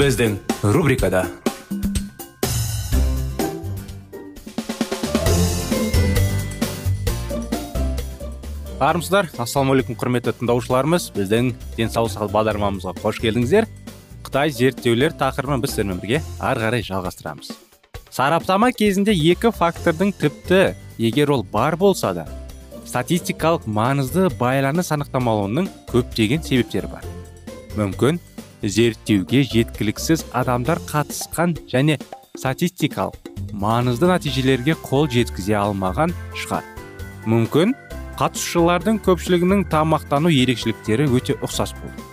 Біздің рубрикада армысыздар ассалаумағалейкум құрметті тыңдаушыларымыз. Біздің денсаулық сағат бағдарламамызға қош келдіңіздер. Қытай зерттеулер тақырыбын біз сіздермен бірге ары қарай жалғастырамыз. Сараптама кезінде екі фактордың тіпті егер ол бар болса да статистикалық маңызды байланыс анықтамауының көптеген себептері бар. Мүмкін зерттеуге жеткіліксіз адамдар қатысқан және статистикалық маңызды нәтижелерге қол жеткізе алмаған шығар. Мүмкін қатысушылардың көпшілігінің тамақтану ерекшеліктері өте ұқсас болды.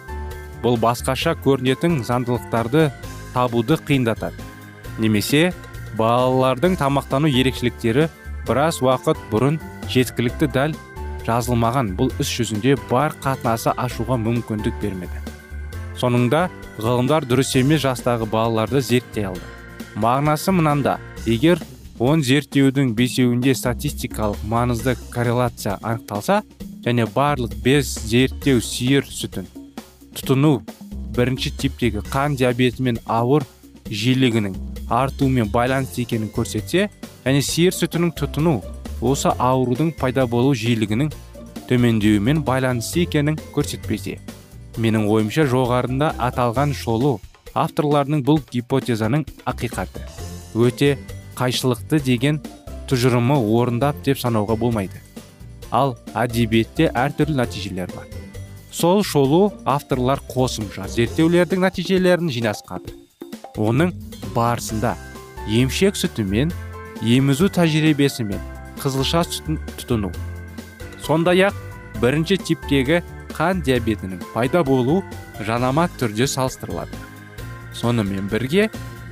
Бұл басқаша көрінетін заңдылықтарды табуды қиындатады. Немесе балалардың тамақтану ерекшеліктері біраз уақыт бұрын жеткілікті дәл жазылмаған. Бұл іс жүзінде бар қатынасы ашуға мүмкіндік бермеді. Соңында ғылымдар дұрыс емес жастағы балаларды зерттей алды. Мағынасы мынанда. Егер он зерттеудің бесеуінде статистикалық маңызды корреляция анықталса және барлық бес зерттеу сиыр сүтін тұтыну бірінші типтегі қан диабеті мен ауыр жиілігінің артуымен байланысты екенін көрсетсе және сиыр сүтінің тұтыну осы аурудың пайда болу жиілігінің төмендеуімен байланысты екенін көрсетпесе менің ойымша жоғарында аталған шолу авторларының бұл гипотезаның ақиқаты. Өте қайшылықты деген тұжырымы орындап деп санауға болмайды. Ал әдебиетте әртүрлі нәтижелер бар. Сол шолу авторлар қосымша зерттеулердің нәтижелерін жинасқады оның барысында емшек сүтімен емізу тәжірибесімен қызылша сүтін тұтыну. Сондай ақ бірінші типтегі қан диабетінің пайда болу жанама түрде салыстырылады. Сонымен бірге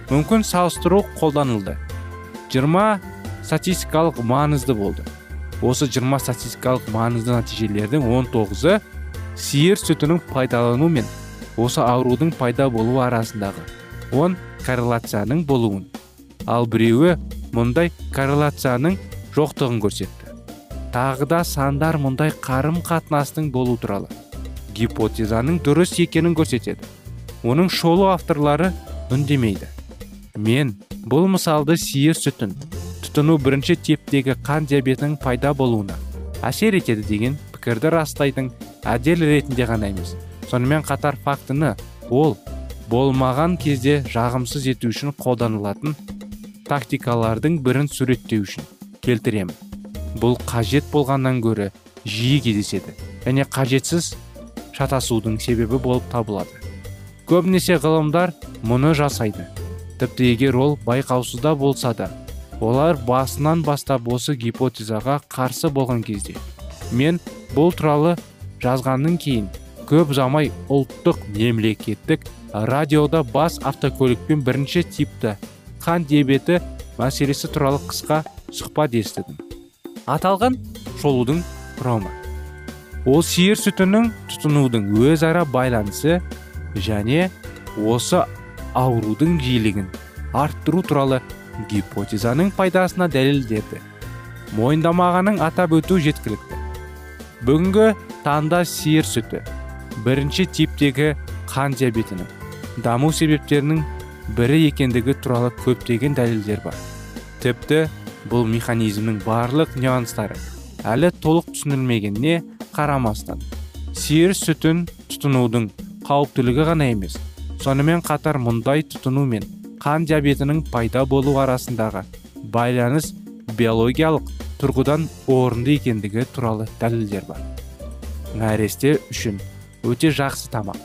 мүмкін салыстыру қолданылды. 20 статистикалық маңызды болды. Осы 20 статистикалық маңызды нәтижелердің 19-ы сиыр сүтінің пайдалану мен осы аурудың пайда болуы арасындағы 10 корреляцияның болуын. Ал біреуі мұндай корреляцияның жоқтығын көрсетті. Тағы да сандар мұндай қарым қатынастың болу туралы. Гипотезаның дұрыс екенін көрсетеді. Оның шолу авторлары үндемейді. Мен бұл мысалды сиыр сүтін тұтыну бірінші типтегі қан диабетінің пайда болуына әсер етеді деген пікірді растайтын әдел ретінде ғана емес. Сонымен қатар фактіні ол болмаған кезде жағымсыз ету үшін қолданылатын тактикалардың бірін суреттеу үшін келтіремін. Бұл қажет болғаннан гөрі жиі кездеседі және қажетсіз шатасудың себебі болып табылады. Көбінесе ғылымдар мұны жасайды. Тіпті егер ол байқаусызда болса да олар басынан бастап осы гипотезаға қарсы болған кезде мен бұл туралы жазғаннан кейін көп замай ұлттық мемлекеттік радиода бас автокөлікпен бірінші типті қан диабеті мәселесі туралы қысқа сұхбат естідім. Аталған шолудың құрамы. Ол сиыр сүтінің тұтынудың өзара байланысы және осы аурудың жиілігін арттыру туралы гипотезаның пайдасына дәлелдеді. Мойындамағанын атап өту жеткілікті. Бүгінгі таңда сиыр сүті бірінші типтегі қан диабетінің даму себептерінің бірі екендігі туралы көптеген дәлелдер бар. Тіпті бұл механизмнің барлық нюанстары әлі толық түсінілмегеніне қарамастан сиыр сүтін тұтынудың қауіптілігі ғана емес сонымен қатар мұндай тұтыну мен қан диабетінің пайда болу арасындағы байланыс биологиялық тұрғыдан орынды екендігі туралы дәлелдер бар. Нәресте үшін өте жақсы тамақ.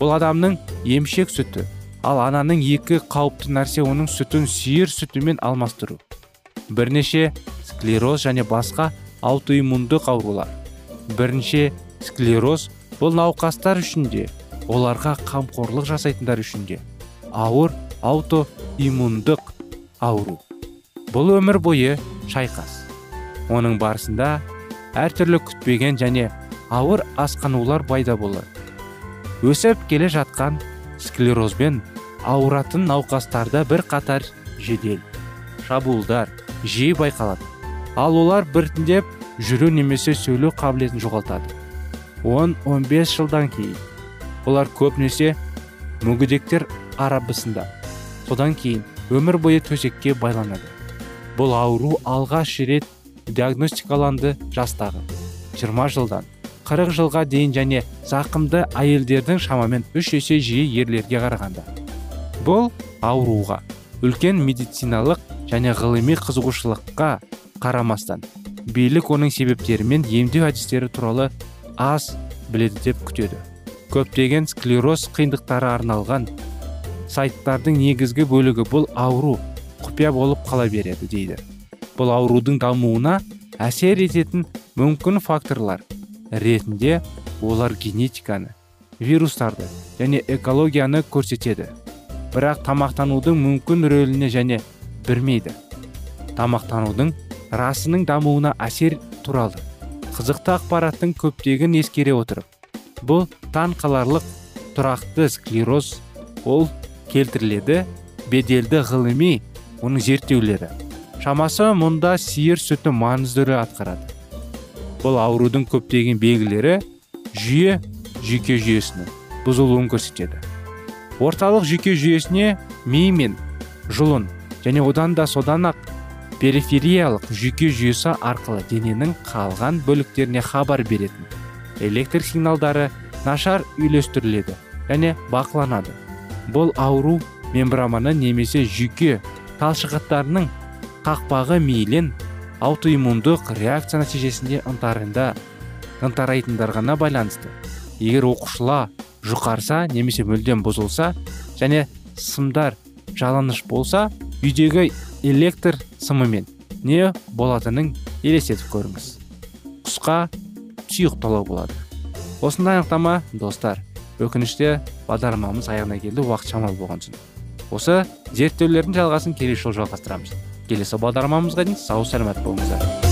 Бұл адамның емшек сүті ал ананың екі қауіпті нәрсе оның сүтін сиыр сүтімен алмастыру. Бірнеше склероз және басқа аутоиммундық аурулар бірінші склероз бұл науқастар үшін де оларға қамқорлық жасайтындар үшін де ауыр аутоиммундық ауру. Бұл өмір бойы шайқас. Оның барысында әртүрлі күтпеген және ауыр асқанулар пайда болады өсіп келе жатқан склерозбен ауыратын науқастарда бір қатар жедел шабуылдар жиі байқалады. Ал олар біртіндеп жүру немесе сөйлеу қабілетін жоғалтады. 10-15 жылдан кейін. Олар көбінесе мүгедектер арабысында. Содан кейін өмір бойы төсекке байланады. Бұл ауру алғаш рет диагностикаланды жастағы. 20 жылдан 40 жылға дейін және зақымды әйелдердің шамамен үш есе жиі ерлерге қарағанда. Бұл ауруға үлкен медициналық және ғылыми қызығушылыққа қарамастан билік оның себептері мен емдеу әдістері туралы аз біледі деп күтеді. Көптеген склероз қиындықтары арналған сайттардың негізгі бөлігі бұл ауру құпия болып қала береді дейді. Бұл аурудың дамуына әсер ететін мүмкін факторлар ретінде олар генетиканы вирустарды және экологияны көрсетеді. Бірақ тамақтанудың мүмкін рөліне және бермейді. Тамақтанудың расының дамуына әсер туралы қызықты ақпараттың көптеген ескере отырып бұл таң қаларлық тұрақты склероз ол келтіріледі беделді ғылыми оның зерттеулері. Шамасы мұнда сиыр сүті маңызды рөл атқарады. Бұл аурудың көптеген белгілері жүйе жүйке жүйесінің бұзылуын көрсетеді. Орталық жүйке жүйесіне ми мен жұлын және одан да содан ақ перифериялық жүйке жүйесі арқылы дененің қалған бөліктеріне хабар беретін электр сигналдары нашар үйлестіріледі және бақыланады. Бұл ауру мембраманы немесе жүйке талшықтарының қақпағы мейлен аутоиммундық реакция нәтижесінде ынтарында ынтарайтындарға байланысты. Егер оқушыла жұқарса немесе мүлдем бұзылса және сымдар жаланыш болса үйдегі электр сымымен не болатынын елестетіп көріңіз. Құсқа сұйықталу болады. Осындай анықтама достар өкініште бағдарламамыз аяғына келді уақыт шамалы болған соң. Осы зерттеулердің жалғасын келесі жолы жалғастырамыз. Келесі бағдарламамызға дейін сау сәлемет болыңыздар.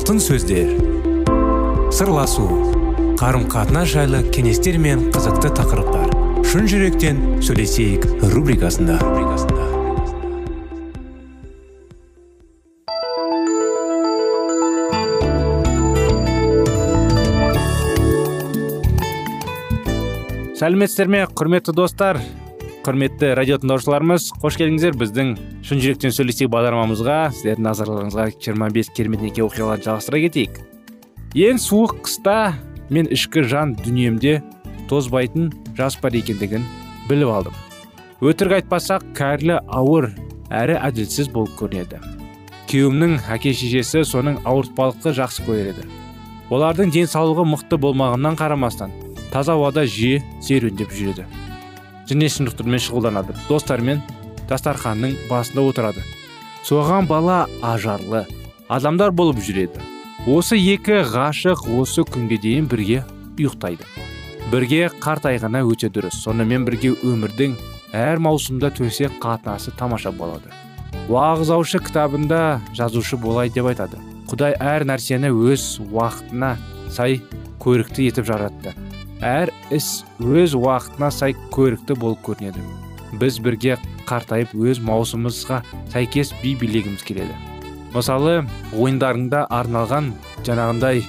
Алтын сөздер. Сырласу қарым қатынас жайлы кеңестер мен қызықты тақырыптар. Шын жүректен сөйлесейік рубрикасында. Сәлеметсіздер ме құрметті достар? Құрметті радио тыңдаушыларымыз қош келдіңіздер біздің шын жүректен сөйлесейік бағдарламамызға. Сіздердің назарларыңызға 25 керемет неке оқиғаларын жалғастыра кетейік. Ең суық қыста мен ішкі жан дүниемде тозбайтын жас бар екендігін біліп алдым. Өтірік айтпасақ кәрлі ауыр әрі әділсіз болып көрінеді. Күйеуімнің әке шешесі соның ауыртпалықты жақсы көреді олардың денсаулығы мықты болмағаннан қарамастан таза ауада жиі серуендеп жүреді. Дене шынықтырумен шұғылданады. Достарымен дастарханның басында отырады. Соған бала ажарлы адамдар болып жүреді. Осы екі ғашық осы күнге дейін бірге ұйықтайды. Бірге қартайғаны өте дұрыс. Сонымен бірге өмірдің әр маусымда төсек қатынасы тамаша болады. Уағыз аушы кітабында жазушы болай деп айтады. Құдай әр нәрсені өз уақытына сай көрікті етіп жаратты. Әр іс өз уақытына сай көрікті болып көрінеді. Біз бірге қартайып өз маусымымызға сәйкес би билегіміз келеді. Мысалы ойындарыңда арналған жаңағындай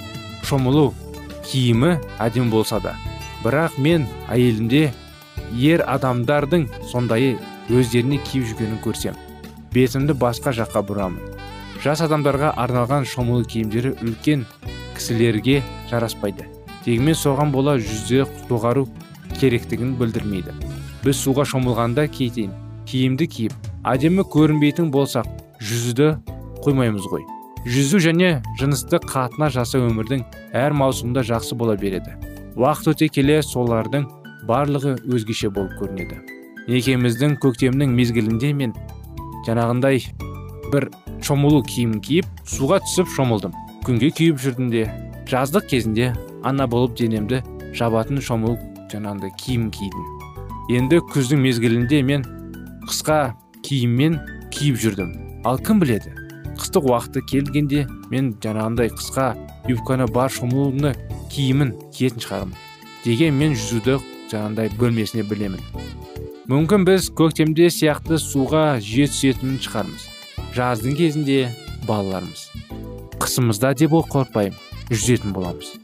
шомылу киімі әдемі болса да. Бірақ мен әйелімде ер адамдардың сондай өздеріне киіп жүргенін көрсем бетімді басқа жаққа бұрамын. Жас адамдарға арналған шомылу киімдері үлкен кісілерге жараспайды. Дегенмен соған бола жүзде доғару керектігін білдірмейді. Біз суға шомылғанда киетін киімді киіп әдемі көрінбейтін болсақ жүзді қоймаймыз ғой. Жүзу және жыныстық қатына жасау өмірдің әр маусымында жақсы бола береді. Уақыт өте келе солардың барлығы өзгеше болып көрінеді. Некеміздің көктемнің мезгілінде мен жаңағындай бір шомылу киімін киіп суға түсіп шомылдым. Күнге күйіп жүрдім де жаздық кезінде ана болып денемді жабатын шомылу жаңағындай киім кидім енді күздің мезгілінде мен қысқа киіммен киіп жүрдім ал кім біледі қыстық уақыты келгенде мен жаңағындай қысқа юбканы бар шомылуны киімін киетін шығармын деген мен жүзуді жаңағындай бөлмесіне білемін мүмкін біз көктемде сияқты суға жиі түсетін шығармыз жаздың кезінде балаларымыз қысымызда деп қорықпаймын жүзетін боламыз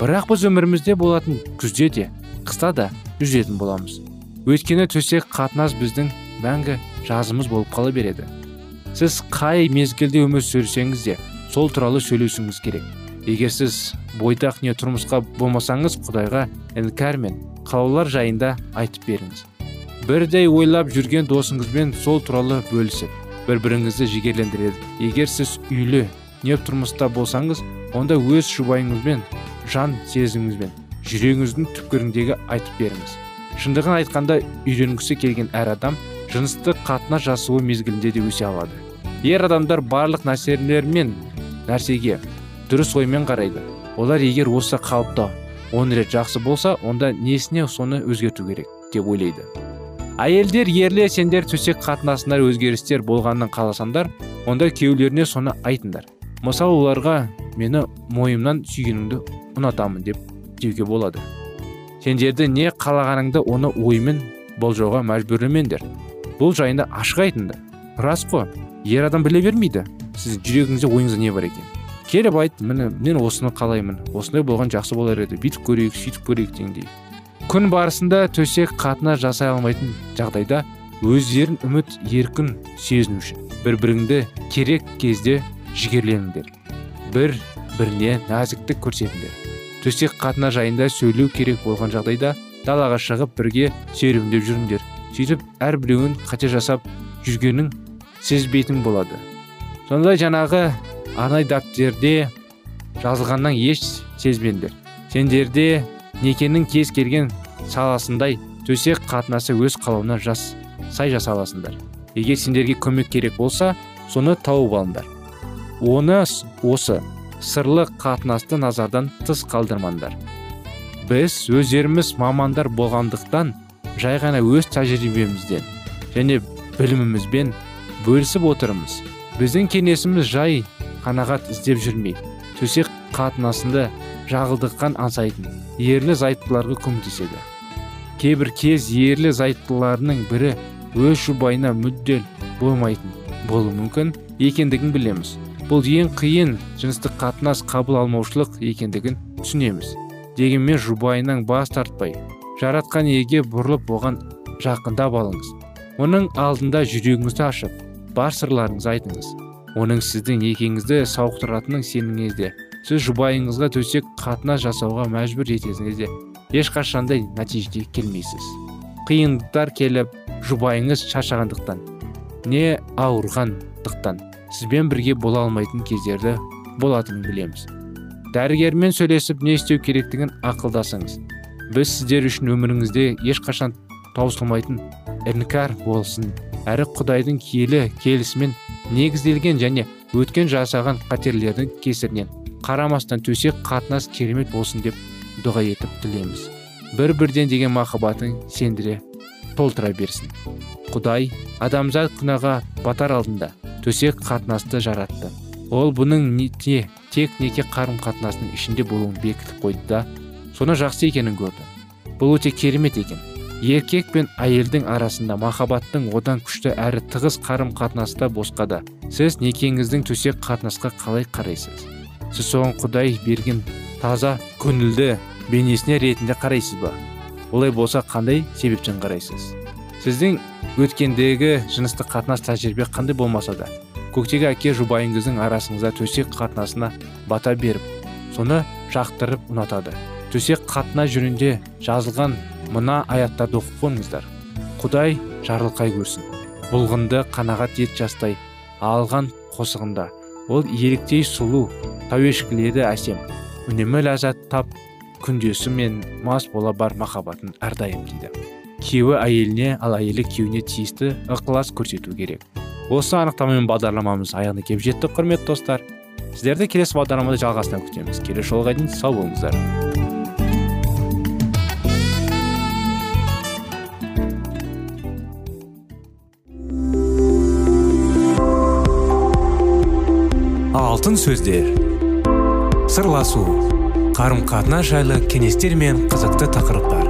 бірақ біз өмірімізде болатын күзде де қыста да жүзетін боламыз. Өйткені төсек қатынас біздің мәңгі жазымыз болып қала береді. Сіз қай мезгілде өмір сүрсеңіз де сол туралы сөйлесуіңіз керек. Егер сіз бойдақ не тұрмысқа болмасаңыз құдайға іңкәр мен қалаулар жайында айтып беріңіз. Бірдей ойлап жүрген досыңызбен сол туралы бөлісіп бір біріңізді жігерлендіреді. Егер сіз үйлі не тұрмыста болсаңыз онда өз жұбайыңызбен жан сезіміңізбен жүрегіңіздің түпкіріндегі айтып беріңіз. Шындығын айтқанда үйренгісі келген әр адам жыныстық қатынас жасуы мезгілінде де өсе алады. Ер адамдар барлық нәрселер мен нәрсеге дұрыс оймен қарайды. Олар егер осы қалыпта он рет жақсы болса онда несіне соны өзгерту керек деп ойлайды. Әйелдер ерле сендер төсек қатынасында өзгерістер болғанын қаласаңдар онда күйеулеріне соны айтыңдар. Мысалы оларға мені мойымнан сүйгеніңді ұнатамын деп деуге болады. Сендерді не қалағаныңды оны оймен болжауға мәжбүрлемеңдер. Бұл жайында ашық айтыңдар. Рас қой ер адам біле бермейді. Сіз жүрегіңізде ойыңызда не бар екен? Келіп айт міне мен осыны қалаймын. Осындай болған жақсы болар еді. Бүйтіп көрейік сөйтіп көрейік дегендей күн барысында төсек қатына жасай алмайтын жағдайда өздерін үміт еркін сезіну үшін бір біріңді керек кезде жігерленіңдер. Бір біріне нәзіктік көрсетіңдер. Төсек қатына жайында сөйлеу керек болған жағдайда далаға шығып бірге серуендеп жүріңдер. Сөйтіп әрбіреуін қате жасап жүргенін сезбейтін болады. Сондай жаңағы арнай дәптерде жазылғаннан еш сезбеңдер. Сендерде некенің кез келген саласындай төсек қатынасы өз қалауына жас сай жаса аласыңдар егер сендерге көмек керек болса соны тауып алыңдар. Оны осы сырлы қатынасты назардан тыс қалдырмаңдар. Біз өздеріміз мамандар болғандықтан жай ғана өз тәжірибемізден және білімімізбен бөлісіп отырмыз. Біздің кеңесіміз жай қанағат іздеп жүрмей төсек қатынасында жағылдыққан аңсайтын ерлі зайыптыларға көмектеседі. Кейбір кез ерлі зайыптыларының бірі өз жұбайына мүддел болмайтын болуы мүмкін екендігін білеміз. Бұл ең қиын жыныстық қатынас қабыл алмаушылық екендігін түсінеміз. Дегенмен жұбайынан бас тартпай жаратқан иеге бұрылып оған жақындап алыңыз. Оның алдында жүрегіңізді ашып бар сырларыңызды айтыңыз. Оның сіздің некеңізді сауықтыратынын сеніңізде сіз жұбайыңызға төсек қатынас жасауға мәжбүр етесіңіз де. Ешқашандай нәтижеге келмейсіз. Қиындықтар келіп жұбайыңыз шаршағандықтан не ауырғандықтан. Сізбен бірге бола алмайтын кездерді болатынын білеміз. Дәрігермен сөйлесіп не істеу керектігін ақылдасыңыз. Біз сіздер үшін өміріңізде ешқашан таусылмайтын іңкәр болсын. Әрі құдайдың киелі келісімен негізделген және өткен жасаған қатерлердің кесірінен қарамастан төсек қатынас керемет болсын деп дұға етіп тілейміз. Бір бірден деген махаббатын сендіре толтыра берсін. Құдай адамзат күнәға батар алдында төсек қатынасты жаратты. Ол бұның не, тек неке қарым қатынасының ішінде болуын бекітіп қойды да соны жақсы екенін көрді. Бұл өте керемет екен. Еркек пен әйелдің арасында махаббаттың одан күшті әрі тығыз қарым қатынаста босқа да. Сіз некеңіздің төсек қатынасқа қалай қарайсыз? Сіз соған құдай берген таза көңілді бейнесіне ретінде қарайсыз ба? Олай болса қандай себептен қарайсыз? Сіздің өткендегі жыныстық қатынас тәжірибе қандай болмаса да көктегі әке жұбайыңыздың арасыңызда төсек қатынасына бата беріп соны жақтырып ұнатады. Төсек қатынас жөнінде жазылған мына аяттарды оқып қойыңыздар. Құдай жарылқай көрсін. Бұлғынды қанағат ет жастай алған қосығында. Ол еліктей сұлу тәуешкілері әсем. Үнемі ләззат тап күндесі мен мас бола бар махаббатын әрдайым дейді. Күйеуі әйеліне ал әйелі күйеуіне тиісті ықылас көрсету керек. Осы анықтамамен бағдарламамыз аяғына келіп жетті құрметті достар. Сіздерді келесі бағдарламада жалғасына күтеміз. Келесі жолға дейін сау болыңыздар. Алтын сөздер. Сырласу. Қарым қатынас жайлы кеңестер мен қызықты тақырыптар.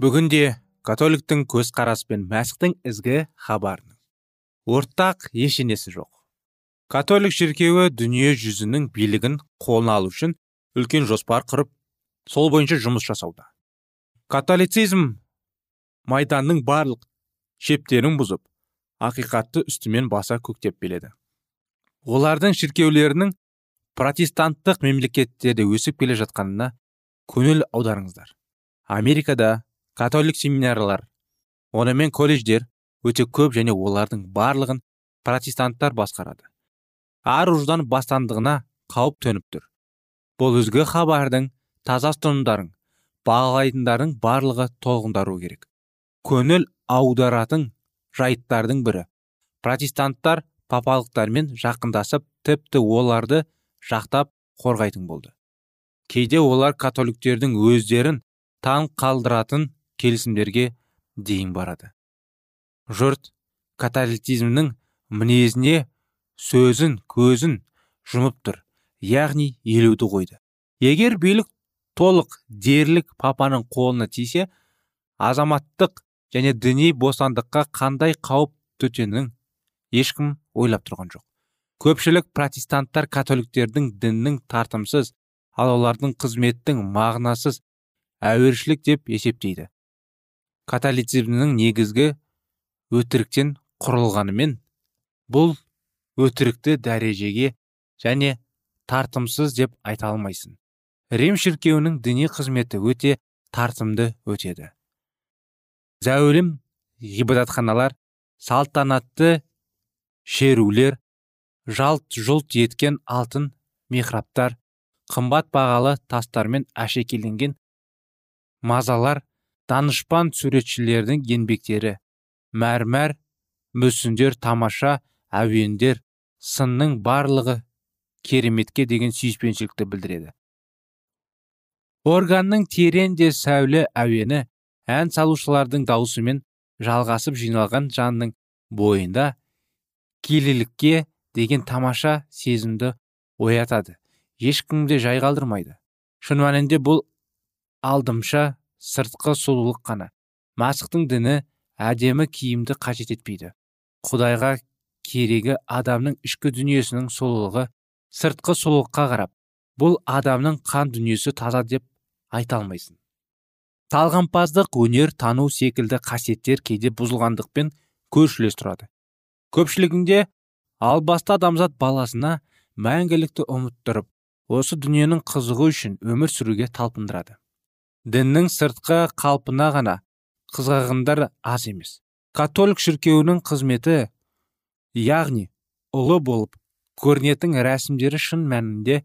Бүгінде католиктің көзқарасы пен мәсіхтің ізгі хабарының. Ортақ ешенесі жоқ. Католик шіркеуі дүние жүзінің билігін қолына алу үшін үлкен жоспар құрып сол бойынша жұмыс жасауда. Католицизм майданның барлық шептерін бұзып ақиқатты үстімен баса көктеп келеді. Олардың шіркеулерінің протестанттық мемлекеттерде өсіп келе жатқанына көңіл аударыңыздар. Америкада католик семинарлар. Онымен колледждер өте көп және олардың барлығын протестанттар басқарады. Ар ұждан бастандығына қауіп төніп тұр. Бұл үзгі хабардың таза ұстанымдарын бағалайтындардың барлығы толғындару керек. Көңіл аударатын жайттардың бірі. Протестанттар папалықтармен жақындасып тіпті оларды жақтап қорғайтын болды. Кейде олар католиктердің өздерін таң қалдыратын келісімдерге дейін барады. Жұрт католицизмнің мінезіне сөзін көзін жұмып тұр яғни елуді қойды. Егер билік толық дерлік папаның қолына тисе азаматтық және діни бостандыққа қандай қауіп төтенін ешкім ойлап тұрған жоқ. Көпшілік протестанттар католиктердің діннің тартымсыз ал олардың қызметтің мағынасыз әуершілік деп есептейді. Католицизмнің негізгі өтіріктен құрылғанымен бұл өтірікті дәрежеге және тартымсыз деп айта алмайсың. Рим шіркеуінің діни қызметі өте тартымды өтеді. Зәулім ғибадатханалар салтанатты шерулер жалт жұлт еткен алтын михрабтар қымбат бағалы тастармен әшекейленген мазалар данышпан суретшілердің еңбектері. Мәрмәр мүсіндер тамаша әуендер сынның барлығы кереметке деген сүйіспеншілікті білдіреді. Органның терең де сәуле әуені ән салушылардың даусымен жалғасып жиналған жанның бойында келілікке деген тамаша сезімді оятады. Ешкімді жай қалдырмайды. Шын мәнінде бұл алдымша сыртқы сұлулық қана. Масықтың діні әдемі киімді қажет етпейді. Құдайға керегі адамның ішкі дүниесінің сұлулығы сыртқы сұлулыққа қарап бұл адамның қан дүниесі таза деп айта алмайсың. Талғампаздық өнер тану секілді қасиеттер кейде бұзылғандықпен көршілес тұрады. Көпшілігінде албасты адамзат баласына мәңгілікті ұмыттырып осы дүниенің қызығы үшін өмір сүруге талпындырады. Діннің сыртқы қалпына ғана қызғағандар аз емес. Католик шіркеуінің қызметі яғни ұлы болып көрінетін рәсімдері шын мәнінде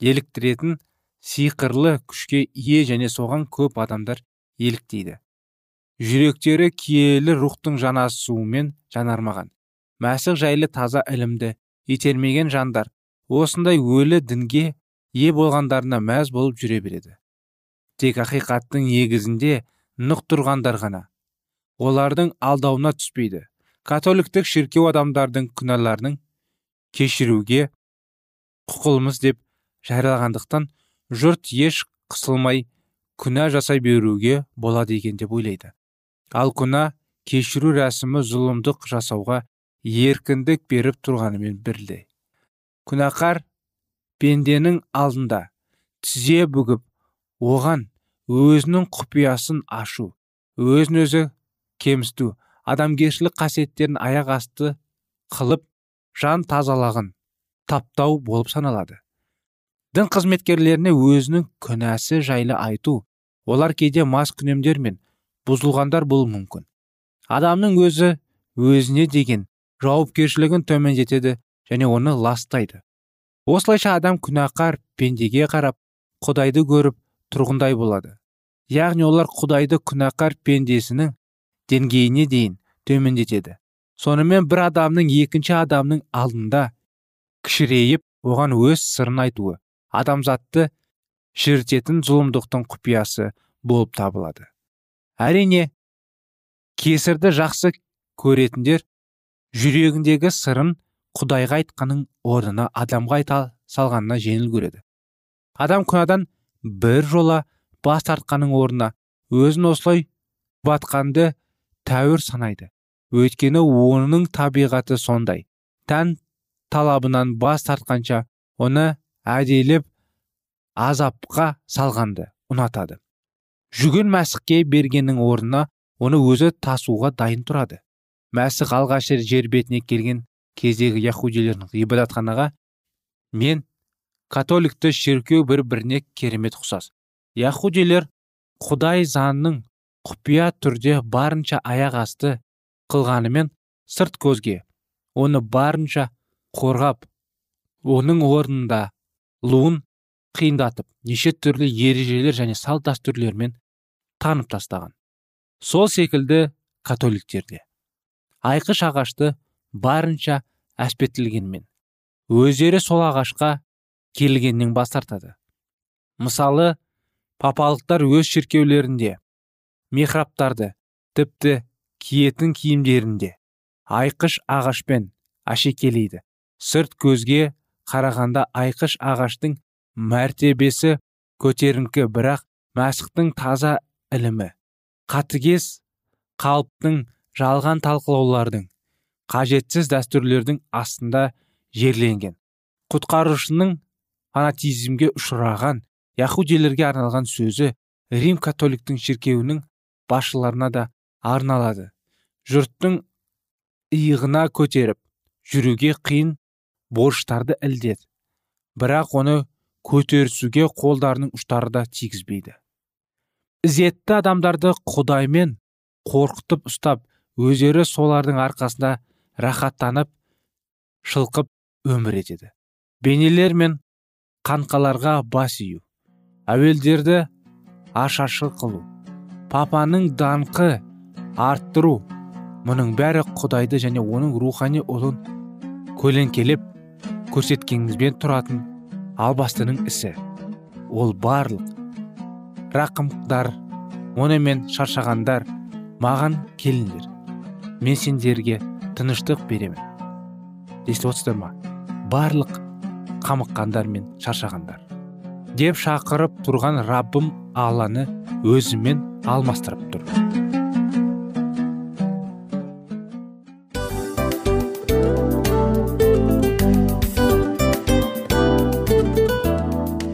еліктіретін сиқырлы күшке ие және соған көп адамдар еліктейді. Жүректері киелі рухтың жанасуымен жанармаған. Мәсіх жайлы таза ілімді итермеген жандар осындай өлі дінге ие болғандарына мәз болып жүре береді. Тек ақиқаттың негізінде нық тұрғандар ғана. Олардың алдауына түспейді. Католиктік шіркеу адамдардың күнәларының кешіруге құқылымыз деп жариялағандықтан жұрт еш қысылмай күнә жасай беруге болады екен деп ойлайды. Ал күнә кешіру рәсімі зұлымдық жасауға еркіндік беріп тұрғанымен бірдей. Күнәқар пенденің алдында тізе бүгіп оған өзінің құпиясын ашу өзін өзі кемсіту адамгершілік қасиеттерін аяқ асты қылып жан тазалағын таптау болып саналады. Дін қызметкерлеріне өзінің күнәсі жайлы айту олар кейде мас күнемдер мен бұзылғандар болуы мүмкін. Адамның өзі өзіне деген жауапкершілігін төмендетеді және оны ластайды. Осылайша адам күнәқар пендеге қарап құдайды көріп тұрғындай болады. Яғни олар құдайды күнәқар пендесінің деңгейіне дейін төмендетеді. Сонымен бір адамның екінші адамның алдында кішірейіп оған өз сырын айтуы адамзатты шірітетін зұлымдықтың құпиясы болып табылады. Әрине кесірді жақсы көретіндер жүрегіндегі сырын құдайға айтқанын орнына адамға айта салғанына жеңіл көреді. Адам күнәдан бір жола бас тартқанның орнына өзін осылай батқанды тәуір санайды. Өйткені оның табиғаты сондай. Тән талабынан бас тартқанша оны әдейлеп азапқа салғанды ұнатады. Жүгін мәсіхке бергеннің орнына оны өзі тасуға дайын тұрады. Мәсіх алғаш рет жер бетіне келген кездегі яхудилердің ғибадатханаға мен католикті шіркеу бір біріне керемет ұқсас. Яхудилер құдай заңның құпия түрде барынша аяқ асты қылғанымен сырт көзге оны барынша қорғап оның орнында луын қиындатып неше түрлі ережелер және салт дәстүрлермен танып тастаған. Сол секілді католиктерде айқыш ағашты барынша әспеттілгенмен өздері сол ағашқа келгеннен бас тартады. Мысалы папалықтар өз шіркеулерінде михрабтарды тіпті киетін киімдерінде айқыш ағашпен әшекелейді сырт көзге қарағанда айқыш ағаштың мәртебесі көтеріңкі бірақ мәсіхтің таза ілімі қатыгез қалыптың жалған талқылаулардың қажетсіз дәстүрлердің астында жерленген. Құтқарушының фанатизмге ұшыраған яхудилерге арналған сөзі рим католиктің шіркеуінің басшыларына да арналады. Жұрттың иығына көтеріп жүруге қиын борыштарды ілдет бірақ оны көтерісуге қолдарының ұштары да тигізбейді. Ізетті адамдарды құдаймен қорқытып ұстап өздері солардың арқасында рахаттанып шылқып өмір етеді. Бейнелер мен қанқаларға бас ию. Әуелдерді ашашы қылу. Папаның даңқы арттыру. Мұның бәрі құдайды және оның рухани ұлын көлеңкелеп көрсеткеніңізбен тұратын албастының ісі. Ол барлық рақымдар онымен шаршағандар маған келіңдер. Мен сендерге тыныштық беремін. Естіп отырсыздар ма барлық қамыққандар мен шаршағандар. Деп шақырып тұрған раббым алланы өзімен алмастырып тұр.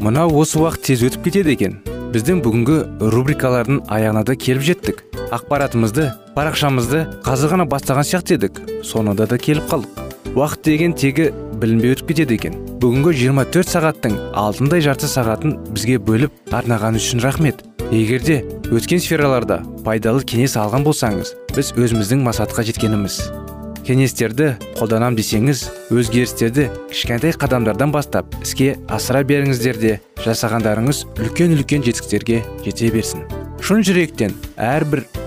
Мынау осы уақыт тез өтіп кетеді екен. Біздің бүгінгі рубрикалардың аяғына да келіп жеттік. Ақпаратымызды парақшамызды қазір ғана бастаған сияқты едік. Соңында да келіп қалдық. Уақыт деген тегі білінбей өтіп кетеді екен. Бүгінгі 24 сағаттың алтындай жарты сағатын бізге бөліп арнаған үшін рахмет. Егерде өткен сфераларда пайдалы кеңес алған болсаңыз біз өзіміздің мақсатқа жеткеніміз. Кеңестерді қолданам десеңіз өзгерістерді кішкентай қадамдардан бастап іске асыра беріңіздер де жасағандарыңыз үлкен үлкен жетістіктерге жете берсін. Шын жүректен әрбір